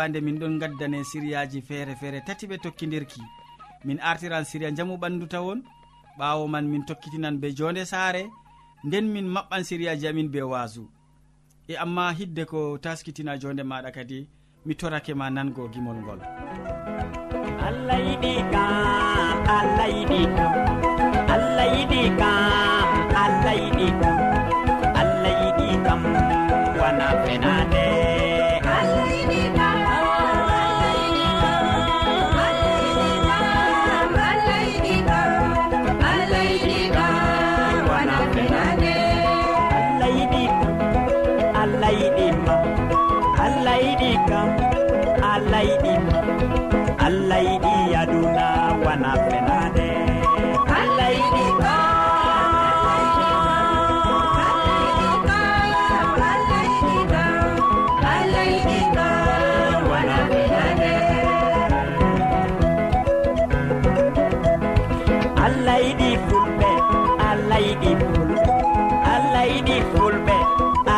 yewande min ɗon gaddane siriyaji feere feere tati ɓe tokkidirki min artiran siriya jamu ɓandu tawon ɓawo man min tokkitinan be jonde saare nden min maɓɓan siriyaji amin be wasu e amma hidde ko taskitina jonde maɗa kadi mi torake ma nango gimol ngol. Allah yiɗi ka allah yiɗi ka allah yiɗi kam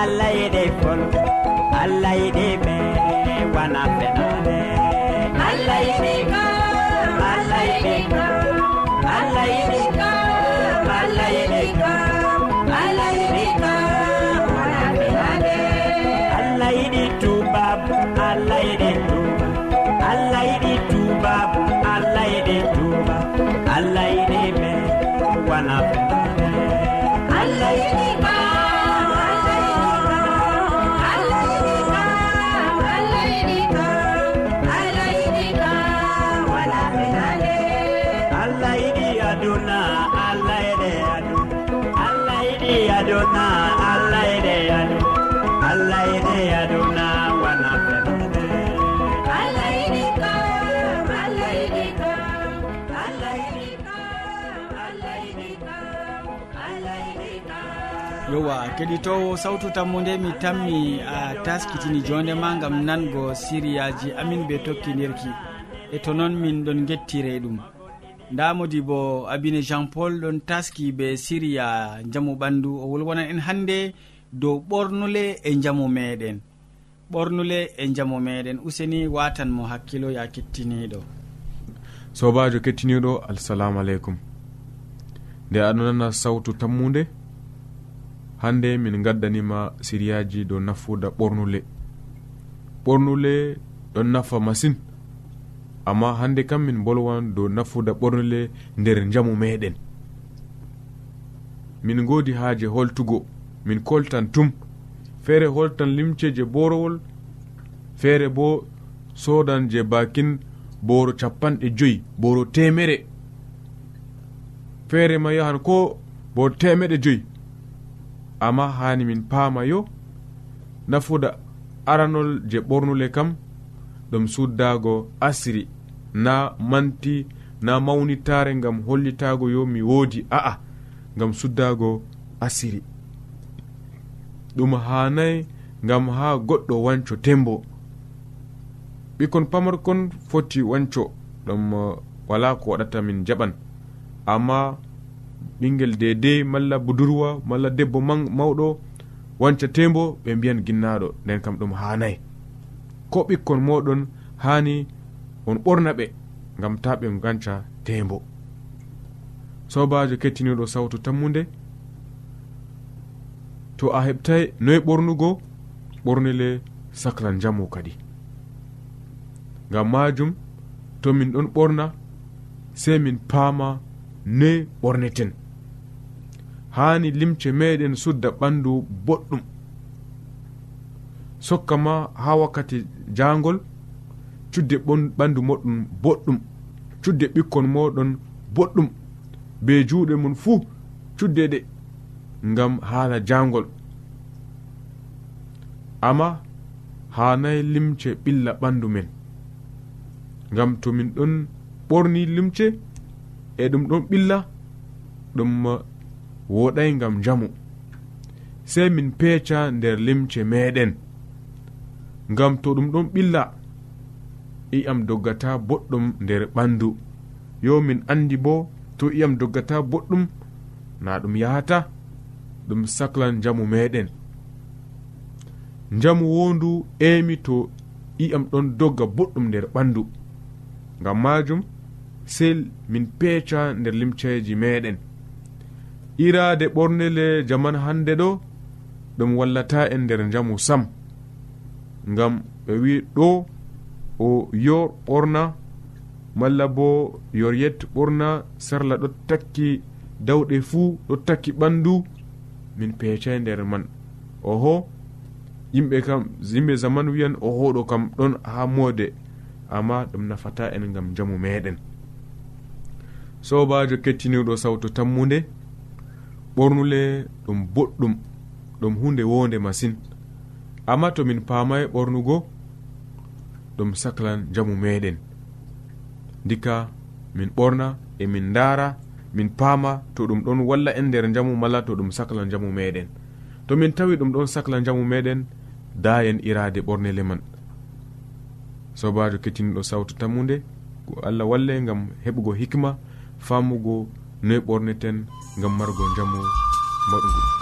allah yiɗi fol allah yiɗi aduna allah ede adu allah ede aduna wana fenode allah ede kam allah ede kam allah ede kam allah ede kam allah ede kam. Yowa keɗitowo sawtu tammu nde mi tammi a taskitini jonde ma gam nango siriyaji amin ɓe tokkidirki e to noon min ɗon gettire ɗum. nda modi bo abine jean paul ɗon taski be siriya jamu ɓandu. O wolwonan en hannde dow ɓornule e jamu meɗen. Ɓornule e jamu meɗen. Useni watan mo hakkilo ya kettiniɗo. Sobajo kettiniɗo assalamu aleykum. Nde aɗo nana sawtu tammude hande min gaddanima siriyaji dow nafuda ɓornule. Ɓornule ɗon nafa masine amma hande kam min bolwan dow nafuda ɓornele nder jamu meɗen. Min godi haaje holtugo min koltan tum. Feere holtan limce je borowol feere bo sodan je bakin boro capanɗe joyi boro temere feere ma yahan ko boro temeɗe joyi. Amma hani min paama yo nafuda aranol je ɓornule kam ɗum suddago asiri na manti na mawnitare gam hollitago yo mi woodi a'a gam suddago asiri ɗum hanayi gam ha goɗɗo wanco tembo. Ɓikkon pamarkon foti wanco ɗum uh, wala ko waɗata min jaɓan. Amma ɓingel dedei malla budurwa malla debbo mawɗo wanca tembo ɓe mbiyan ginnaɗo nden kam ɗum hanayi ko ɓikkon moɗon hani on ɓorna ɓe gam ta ɓe ganca tembo. Sobajo kettiniɗo sawtu tammude to a heɓtai noye ɓornugo ɓornile saclan jamu kadi. Gam majum to min ɗon ɓorna sei min paama noye ɓorneten. Hani limce meɗen sudda ɓandu boɗɗum. sokka ma ha wakkati jangol cudde ɓandu moɗon boɗɗum cudde ɓikkon moɗon boɗɗum be juuɗe mum fuu cudde ɗe ngam haala jangol amma hanayi limce ɓilla ɓandu men ngam to min ɗon ɓorni limce e ɗum ɗon ɓilla ɗum woɗay ngam jamu sey min peeca nder limce meɗen ngam to ɗum ɗon ɓilla i'am doggata boɗɗum nder ɓandu. Yo min andi bo to i'am doggata boɗɗum na ɗum yahata ɗum sahlan jamu meɗen. Jamu wondu emi to i'am ɗon dogga boɗɗum nder ɓandu. Ngam majum sey min peeca nder limceji meɗen. Irade ɓornele jaman hande ɗo ɗum wallata en nder jamu sam. ngam ɓe wi ɗo o yor ɓorna malla bo yor yet ɓorna sarla ɗo takki dawɗe fuu ɗo takki ɓandu min peecay nder man. Oho yimɓe kam yimɓe zaman wiyan oho ɗo kam ɗon ha moode amma ɗum nafata en gam jamu meɗen sobajo kettiniɗo sawto tammude ɓornule ɗum boɗɗum ɗum hunde wonde masine amma to min paamay ɓornugo ɗum sahlan jamu meɗen. Dikka min ɓorna e min ndaara min paama to ɗum ɗon walla en nder jamu mala to ɗum sahlan jamu meɗen. To min tawi ɗum ɗon sahlan jamu meɗen dayen en irade ɓornele man sobajo kettiniɗo sawtu tammude ko allah walle gam heɓugo hikma famugo noyi ɓorneten gam margo jamu maɗugo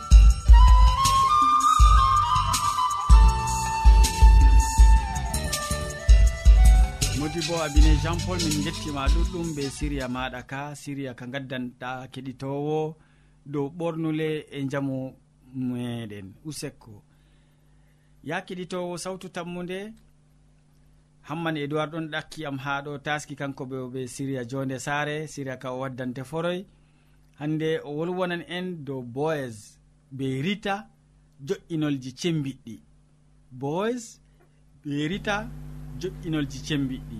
modi bo abine jean paul min gettima ɗuɗɗum be siriya maɗa ka siriya ka gaddanɗa keɗitowo. Dow ɓornule e jamu meɗen usekko. Ya keɗitowo sawtu tammude hamman edoird ɗon ɗakki am ha ɗo taski kanko ɓe ɓe siriya jonde saare. Siriya ka o waddante foroy. Hande o wolwonan en dow boys be rita jo'inolji cembiɗɗi. Boys be rita joƴƴinolji cembiɗɗi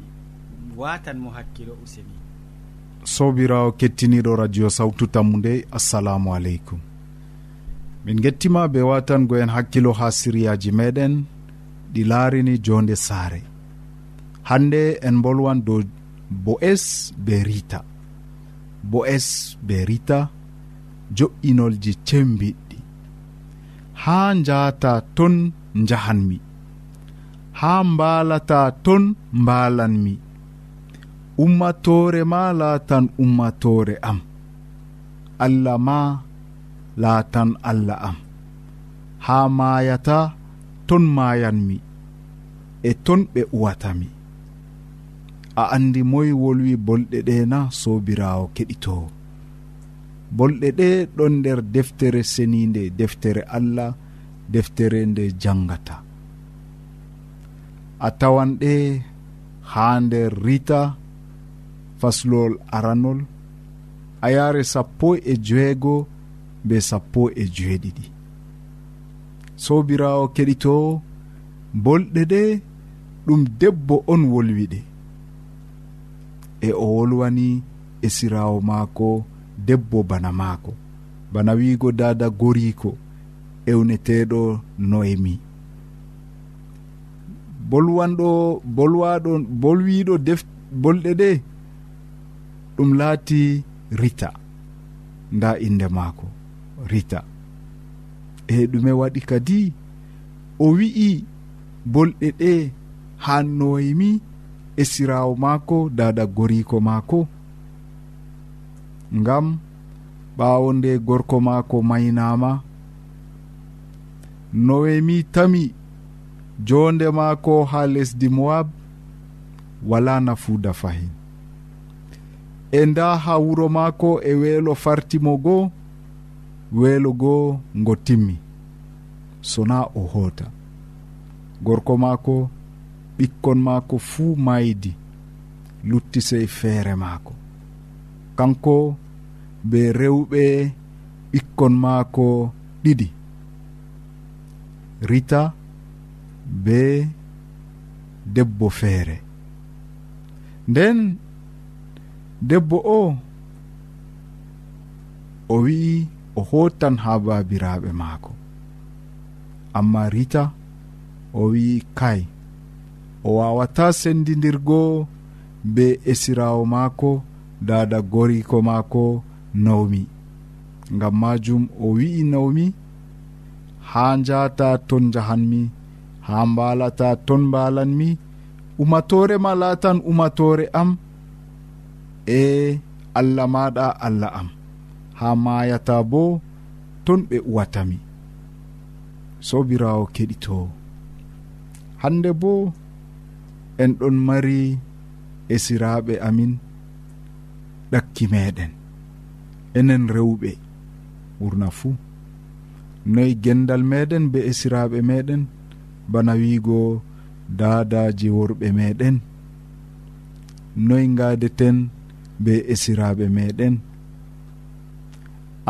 watan mo hakkilo useni. Sobirawo kettiniɗo radio sawtu tammu nde assalamu aleykum. Min gettima be watango en hakkilo ha siriyaji meɗen ɗi laarini jonde saare. Hande en bolwan dow bo'es be rita. Bo'es be rita jo'inolji cembiɗɗi ha njahata ton jahanmi haa mbaalata ton mbaalanmi ummatoore ma laatan ummatoore am. Allah ma laatan allah am. Haa maayata ton maayanmi e ton ɓe uwatami a andi moy wolwi bolɗe ɗe na sobirawo keɗitowo bolɗe ɗe ɗon nder deftere seninde deftere allah deftere nde jangata a tawan ɗe ha nder rita faslol aranol. A yaare sappo e joeego be sappo e joeɗiɗi sobirawo keɗito bolɗe ɗe ɗum debbo on wolwiɗe. E o wolwani e sirawo maako debbo bana maako. Bana wiigo dada goriko ewneteɗo noemi. bolwanɗo bolwaɗo bolwiɗo def bolɗe ɗe ɗum laati rita. Nda inde maako rita. E ɗume waɗi kadi o wi'i bolɗe ɗe hannoymi e sirawo maako dada goriko maako. Ngam ɓawo nde gorko maako maynama nowemi tami jonde maako ha lesdi moab wala nafuuda fahin e nda ha wuro maako e weelo fartimo goo weelo goo ngo timmi sona o hoota. Gorko maako ɓikkon maako fuu maydi lutti sey feere maako. Kanko be rewɓe ɓikkon maako ɗiɗi. Rita be debbo feere. Nden debbo o o wi'i o hottan ha babiraɓe maako. Amma rita o wi'i kay o wawata sendidirgo be esirawo maako dada goriko maako nawmi. Ngam majum o wi'i nawmi ha njata ton jahanmi ha mbalata ton mbalanmi umatore ma latan umatore am. E allah maɗa allah am. Ha mayata bo ton ɓe uwatami sobirawo keɗito. Hande bo en ɗon mari esiraɓe amin ɗakki meɗen. Enen rewɓe. Ɓurna fuu noyi gendal meɗen be esiraɓe meɗen. bana wiigo dadaji worɓe meɗen noy gadeten be esiraɓe meɗen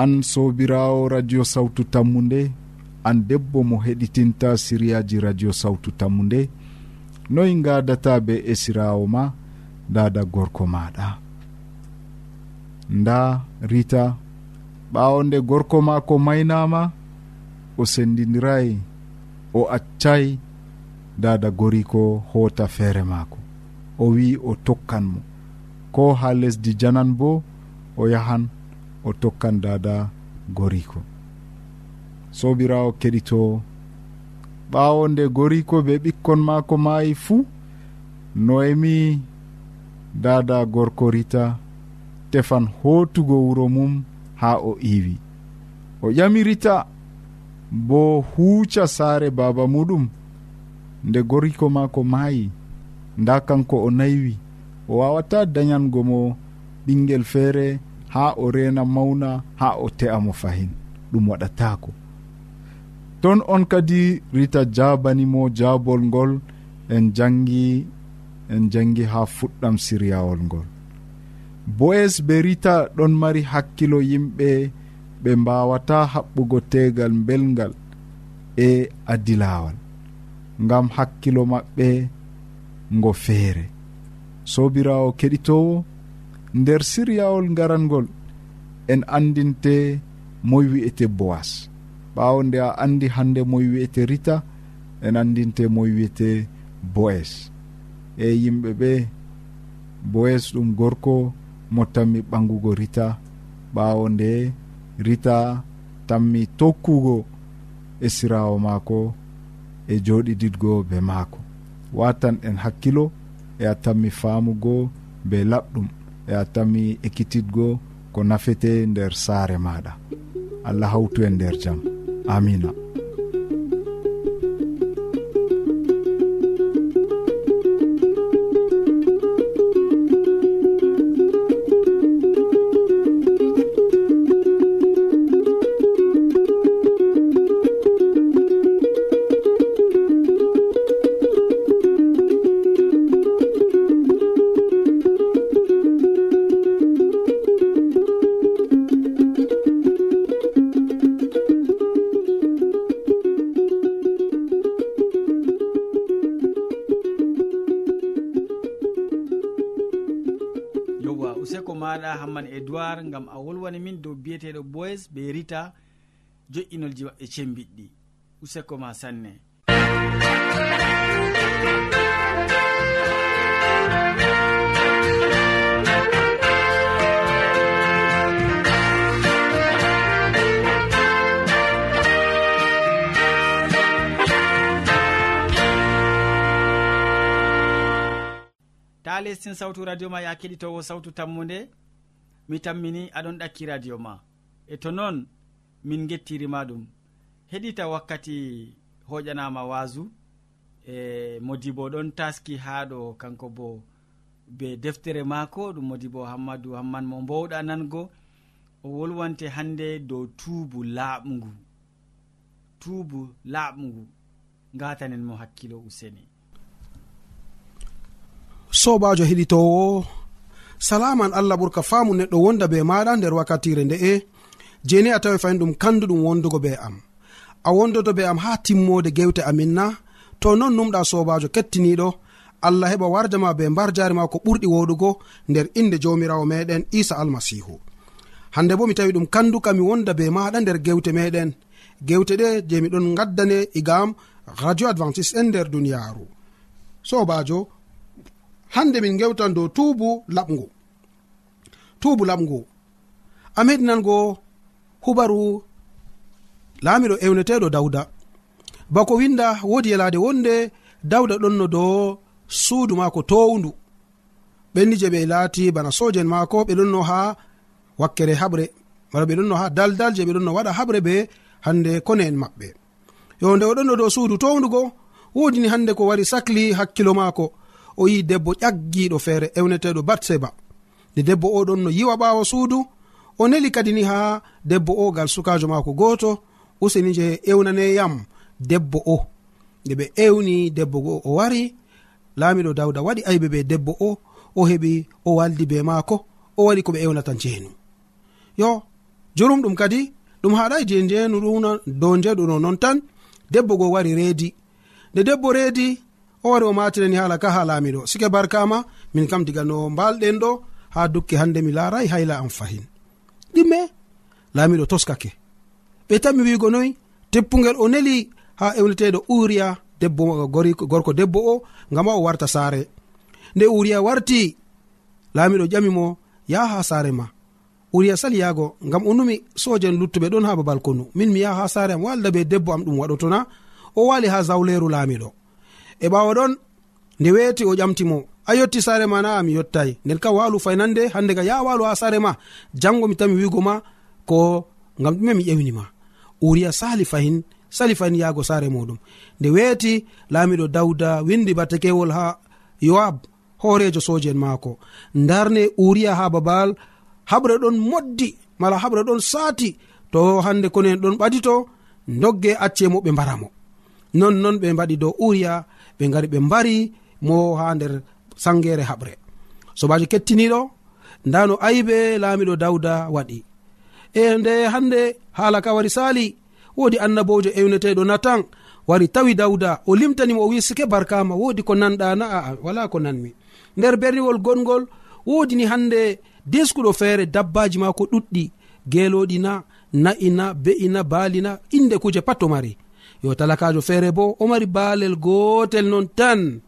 an sobirawo radio sawtu tammu nde an debbo mo heɗitinta siriyaji radio sawtu tammu nde noy gadata be esirawo ma dada gorko maɗa nda rita ɓawo nde gorko mako maynama o sendidirayi o accay dada goriko hoota feere maako. O wi o tokkan mo. Ko ha lesdi janan bo o yahan o tokkan dada goriko sobirawo keɗito ɓawo nde goriko be ɓikkon maako maayi fuu noemi dada gorko rita tefan hootugo wuro mum ha o iiwi. O ƴami rita bo huuca saare baaba muɗum nde goriko maako maayi nda kanko o naywi. O wawata dañango mo ɓinguel feere ha o rena mawna ha o te'a mo fahin ɗum waɗatako ton on kadi rita jabanimo jabol ngol en jangi en jangi ha fuɗɗam siryawol ngol. Boes be rita ɗon mari hakkilo yimɓe ɓe mbawata haɓɓugo tegal belgal e adilawal ngam hakkilo maɓɓe ngo feere. Sobirawo keɗitowo nder siryawol garangol en andinte moy wi'ete bowas ɓawo nde a andi hande moy wi'ete rita en andinte moy wi'ete boes. E yimɓe ɓe boes ɗum gorko mo tammi ɓangugo rita ɓawo nde rita tammi tokkugo e sirawo maako e joɗiɗiɗgo be maako. Watan en hakkilo e a tammi faamugo be laɓɗum e a tammi ekkititgo ko nafete nder saare maɗa allah hawtu en nder jaam amina. useko maɗa hamman edoird gam a wolwani min dow biyeteɗo boys be rita joƴinolji maɓɓe cembiɗɗi. Useko ma sanne. ha lestin sawtu radio ma ya keɗitowo sawtu tammude mi tammini aɗon ɗakki radio ma. E to noon min gettirima ɗum. Heɗita wakkati hoƴanama wasu e modibo ɗon taski ha ɗo kanko bo be deftere maako ɗum modibo hammadou hamman mo mbowɗa nango o wolwante hande dow tuubu laaɓngu. Tuubu laaɓngu gatanen mo hakkilo useni. sobajo heɗitowo salaman allah ɓurka faamu neɗɗo wonda be maɗa nder wakkatire nde'e jeni a tawi fayin ɗum kanduɗum wondugo be am. A wondoto be am ha timmode gewte amin na to non numɗa sobajo kettiniɗo allah heɓa wardama be mbar jari ma ko ɓurɗi woɗugo nder inde jamirawo meɗen isa almasihu. Hande bo mi tawi ɗum kanduka mi wonda be maɗa nder gewte meɗen. Gewte ɗe je miɗon gaddane igam radio advantice en nder duniyaru. Sobajo hande min gewtan dow tuubu laɓgu tuubu laɓgu a meɗinango hubaru laamiɗo ewneteɗo dawda bako winda wodi yalade wonde dawda ɗonno dow suudu maako towndu. Ɓenni je ɓe laati bana sojen maako ɓe ɗonno ha wakkere haɓre wala ɓe ɗonno ha daldal je ɓe ɗonno waɗa haɓre be hande kone en maɓɓe. Yo nde o ɗonno dow suudu towndugo wodini hande ko wari sahli hakkilo maako. o yi debbo ƴaggiɗo feere ewneteɗo batseba. Nde debbo oɗon no yiwa ɓawo suudu o neli kadi ni ha debbo o gal sukajo mako goto useni je ewnaneyam debbo o. Nde ɓe ewni debbo go o wari laamiɗo dawda waɗi aybe be debbo o o heɓi o waldi be maako o waɗi ko ɓe ewnata jeenu yo jurum ɗum kadi ɗum haɗai je jeenu ɗum dow njeɗuɗo non tan debbo go wari reedi. Nde debbo reedi o wari o matireni hala ka ha laamiɗo sike barkama min kam diga no mbalɗen ɗo ha dukki hande mi laaray hayla am fahin. Ɗimme laamiɗo toskake. Ɓe tanmi wigo noyi teppugel o neli ha ewneteɗo uriya debbo gorko debbo o ngama o warta saare. Nde uriya warti laamiɗo ƴamimo yaha ha saare ma. Uriya sali yaago ngam o numi sojen luttuɓe ɗon ha babal konu. Min mi yaha ha saare am walda be debbo am ɗum waɗotona. O wali ha zawleru laamiɗo e ɓawo ɗon nde weeti o ƴamtimo a yetti saare ma na mi yettayi nden kam walu faynande hande ga ya walu ha saare ma jango mi tami wigo ma ko gam ɗume mi ƴewnima uriya sali fahin sali fahin yahgo saare muɗum nde weeti laamiɗo dawda windi batekewol ha yoab hoorejo soje en maako. Darne uriya ha babal haɓre ɗon moddi mala haɓre ɗon saati to hande kono en ɗon ɓadito dogge acce mo ɓe mbaramo nonnon ɓe mbaɗi dow uriya ɓe gari ɓe mbari mo ha nder sangere haɓre. Sobajo kettiniɗo nda no aybe laamiɗo dawda waɗi. E nde hande haala ka wari sali wodi annabojo ewneteɗo natan wari tawi dawda o limtanimo o wi sike barkama wodi ko nanɗa na aa wala ko nanmi. Nder berniwol gongol wodi ni hande deskuɗo feere dabbaji ma ko ɗuɗɗi geloɗi na na'ina be'ina baalina inde kuje pat to mari. yo talakajo feere bo o mari baalel gotel non tan.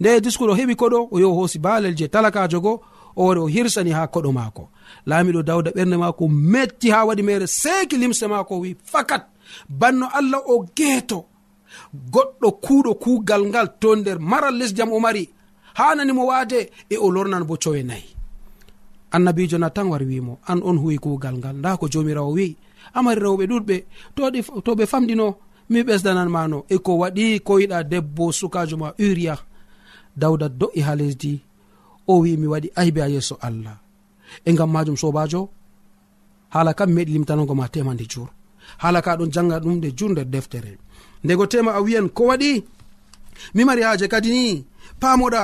Nde diskuɗo heɓi koɗo o yo hoosi baalel je talakajo go o wari o hirsani ha koɗo maako. Laamiɗo dawda ɓernde maako metti ha waɗi mere seeki limse maako wi fakat. Banno allah o geeto. Goɗɗo kuuɗo kuugal ngal to nder maral lesjam o mari. Hananimo waade e o lornan bo cowe nayi. Annabijo na tan wari wimo an on huwi kuugal ngal. Nda ko jomirawo wi amari rewɓe ɗuɗɓe to ɓe famɗino mi ɓesdananmano e ko waɗi ko yiɗa debbo sukajo ma uria dawda do'i ha lesdi o wi mi waɗi aybe a yeeso allah. E gam majum sobajo hala kam meɗi limtanogo ma tema nde jur. Hala ka ɗon janga ɗum nde jur nder deftere. Ndego tema a wiyan ko waɗi? Mi mari haje kadi ni pamoɗa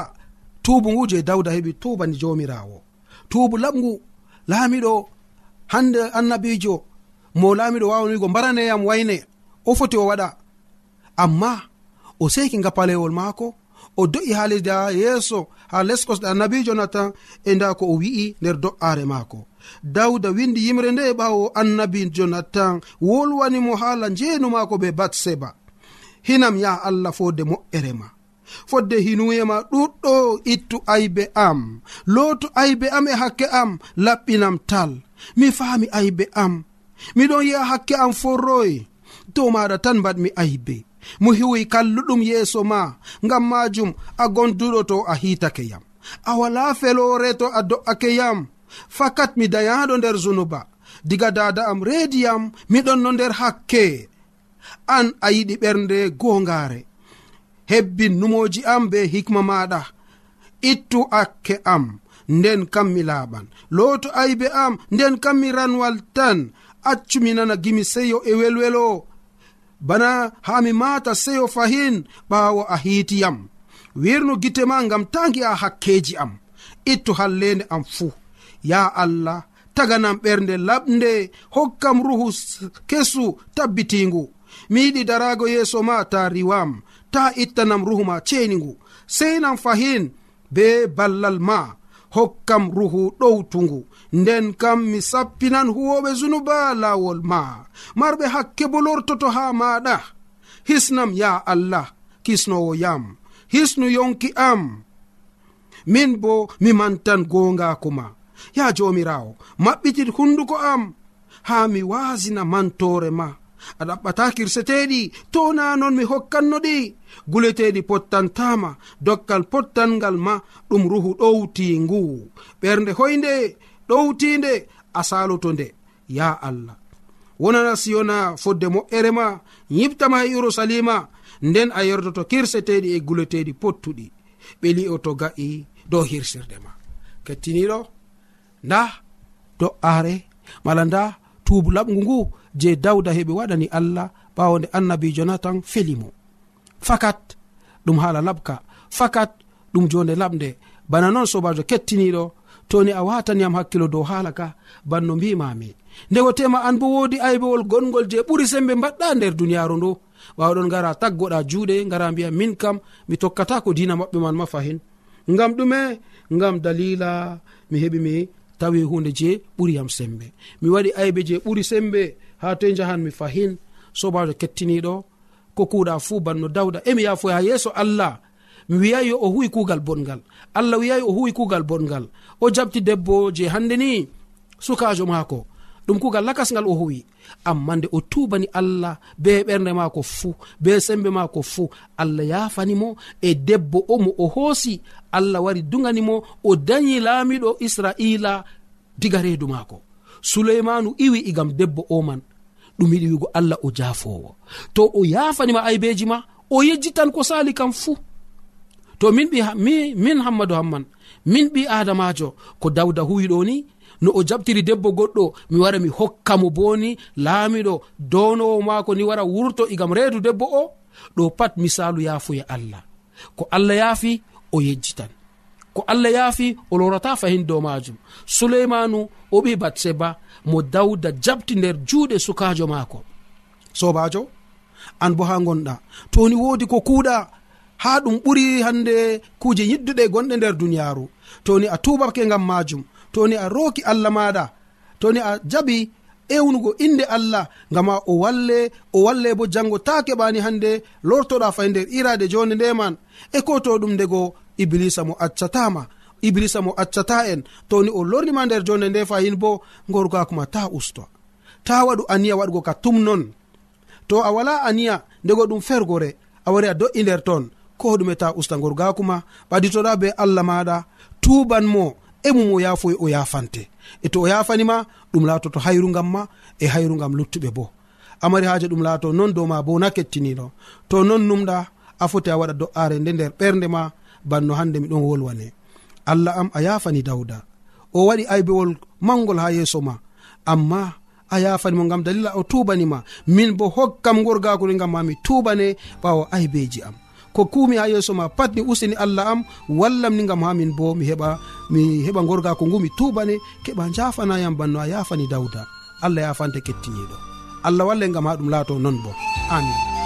tubu ngu je dawda heɓi tubani jomirawo tubu laɓgu laamiɗo hande annabijo mo laamiɗo wawanigo mbaraneyam wayne. o foti o waɗa. Amma o seki ngapalewol maako o do'i ha lesdi ha yeeso ha les kosɗe annabijo natan e nda ko o wi'i nder do'are maako. Dawda windi yimre nde e ɓawo annabi jonatan wolwanimo haala njeenu maako be batseba. Hinam ya allah fode moƴƴere ma. Fodde hinuyema ɗuɗɗo ittu aybe am. Lootu aybe am e hakke am laɓɓinam tal. Mi faami aybe am. Miɗon yi'a hakke am forroy. dow maɗa tan mbaɗmi aybe mo hiwi kalluɗum yeeso ma ngam majum a gonduɗo to a hitake yam. A wala felore to a do'ake yam. Fakat mi dayaɗo nder zunuba. Diga dada am reedi yam miɗon no nder hakke. An a yiɗi ɓernde gongare hebbin numoji am be hikma maɗa. Ittu akke am nden kam mi laaɓan. Looto aybe am nden kam mi ranwal tan. Accu mi nana gimi seyo e welwelo. bana haa mi maata seyo fahin ɓaawo a hiitiyam. Wirnu gite ma ngam tangi a hakkeji am. Ittu hallende am fuu. Ya allah taganam ɓernde laɓnde hokkam ruhu kesu tabbitingu mi yiɗi darago yeeso ma ta riwam ta ittanam ruhu ma ceeni ngu sey fahin be ballal ma. hokkam ruhu ɗowtungu nden kam mi sappinan huwoɓe zunuba laawol ma. Marɓe hakke bo lortoto ha maɗa hisnam ya allah kisnowo yam. Hisnu yonki am. Min bo mi mantan gongako ma. Ya jomirawo maɓɓitit hunduko am. Haa mi wasina mantore ma. a ɗaɓɓata kirseteɗi to na non mi hokkanno ɗi guleteɗi pottantama dokkal pottangal ma ɗum ruhu ɗowti ngu. Ɓernde hoynde ɗowtinde a saloto nde ya allah. Wonana siyona fodde moƴƴere ma yiɓtama e yerusalima nden a yerdoto kirseteɗi e guleteɗi pottuɗi. Ɓe li'o to ga'i dow hirsirde ma. Kettiniɗo nda do'are mala nda tubu laɓgu ngu je dawda heɓe waɗani allah ɓawo nde annabi jonatan felimo. Fakat ɗum haala laɓka fakat ɗum jonde laɓde bana noon sobajo kettiniɗo toni a wataniyam hakkilo dow haala ka banno mbimami. Nde wotema an bo wodi aybewol gongol je ɓuri sembe mbaɗɗa nder duniyaru ndu. Ɓawɗon gara taggoɗa juuɗe gara mbiya min kam mi tokkata ko dina maɓɓe man ma fahin. Ngam ɗume ngam dalila mi heɓi mi tawi hunde je ɓuriyam sembe. Mi waɗi aybe je ɓuri sembe ha toye jahanmi fahin sobajo kettiniɗo. Ko kuuɗa fuu banno dawda. Emi yafo ha yeeso allah mi wiyayi o huwi kuugal bongal allah wiyayi o huwi kuugal bongal o jabti debbo je hande ni sukajo maako ɗum kuugal lakas ngal o huwi. Amma nde o tubani allah be ɓernde maako fuu be sembe maako fuu allah yafanimo e debbo o mo o hoosi. Allah wari duganimo o dañi laamiɗo israila diga reedu maako. suleymanu iwi igam debbo oman. Ɗum yiɗi wigo allah o jafowo to o yafanima aybeji ma o yejjitan ko sali kam fuu to min ɓi mi, min hammadou hamman min ɓi adamajo ko dawda huwiɗo ni no o jaɓtiri debbo goɗɗo mi wara mi hokka mo boni laamiɗo donowo mako ni wara wurto igam reedu debbo o ɗo pat misalu yaafuya allah. Ko allah yaafi o yejjitan. ko allah yaafi o lorata fahin dow majum suleymanu o ɓi batseba mo dawda jabti nder juuɗe sukajo maako. Sobajo an bo ha gonɗa toni wodi ko kuuɗa ha ɗum ɓuri hande kuje yidduɗe gonɗe nder duniyaru toni a tubake gam majum toni a roki allah maɗa toni a jaɓi ewnugo inde allah gama o walle o walle bo jango ta keɓani hande lortoɗa fay nder irade jonde ndeman e ko to ɗum ndego iblisa mo accatama iblisa mo accata en. Toni o lornima nder jonde nde fayin bo gorgakoma ta usto. Ta waɗu aniya waɗugo ka tum non. To a wala aniya ndego ɗum fergore a wari a do'i nder ton. Ko ɗume ta usta gorgakuma ɓaditoɗa be allah maɗa. Tuban mo e o yafoy o yafante. E to o yafanima ɗum latoto hayrugam ma e hayrugam luttuɓe bo. Amari haji ɗum laato non dow ma bo na kettiniɗo to non numɗa a foti a waɗa do'are nde nder ɓernde ma banno hande miɗon wolwane allah am a yafani dawda o waɗi aybewol mangol ha yeeso ma. Amma a yafanimo gam dalila o tubanima min bo hokkam gorgakoni gam ma mi tubane ɓawo aybeji am. Ko kumi ha yeeso ma pat mi usini allah am wallam ni gam ha min bo mi heɓa mi heɓa gorgako ngu mi tubane keɓa jafanayam banno a yafani dawda allah yafante kettiniɗo allah walle gam ha ɗum laato non bo. Amin.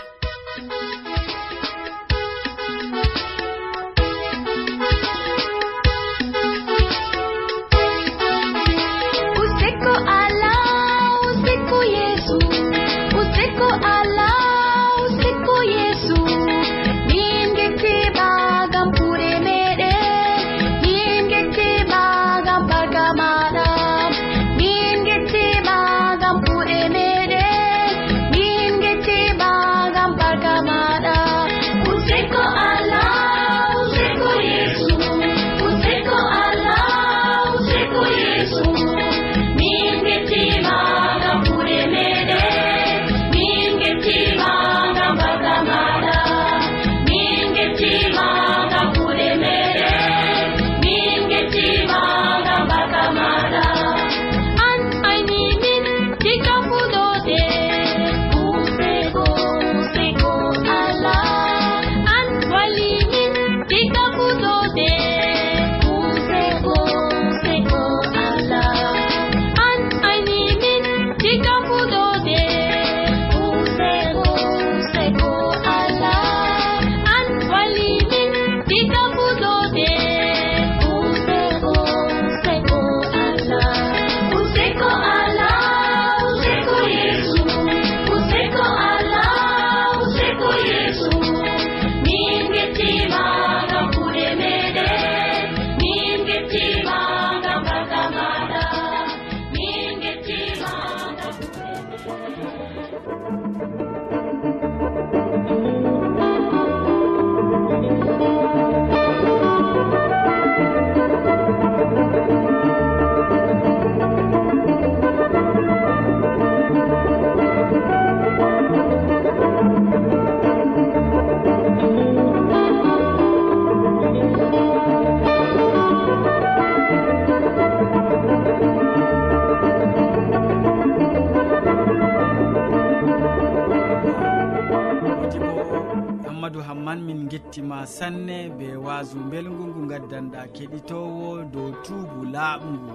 gandanɗa keɗitowo dow tuubu laaɓngu.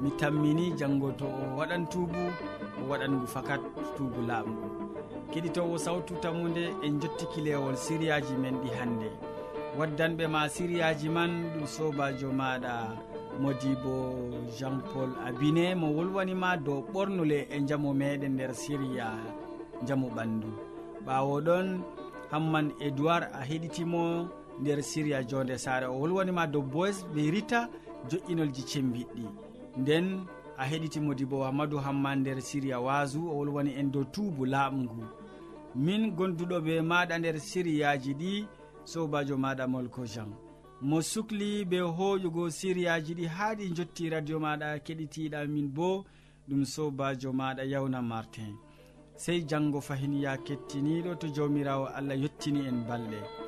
Mi tammini janngo to o waɗan tuubu o waɗangu fakat tuubu laaɓngu. Keɗitowo sawtu tammude en jottiki lewol siriyaji men ɗi hannde. Waddanɓe ma siriyaji man ɗum sobajo maɗa modibo jean paul abine mo wolwanima dow ɓornule e jaamu meɗen nder siriya jaamu ɓandu ɓawo ɗon hamman edoird a heɗitimo nder siriya jonde sare o wolwanima dow boys ɓe rita joƴƴinolji cembiɗɗi nden a heɗiti modi bo hammadou hamma nder siriya wasu o wolwani en dow tuubu laaɓngu. Min gonduɗo be maɗa nder siriyaji ɗi sobajo maɗa molko jean. Mo sukli be hoƴugo siriyaji ɗi haa ɗi jotti radio maɗa keɗitiɗa min bo ɗum sobajo maɗa yawna martin. Sey janggo fahin ya kettiniɗo to jawmirawo allah yettini en balɗe.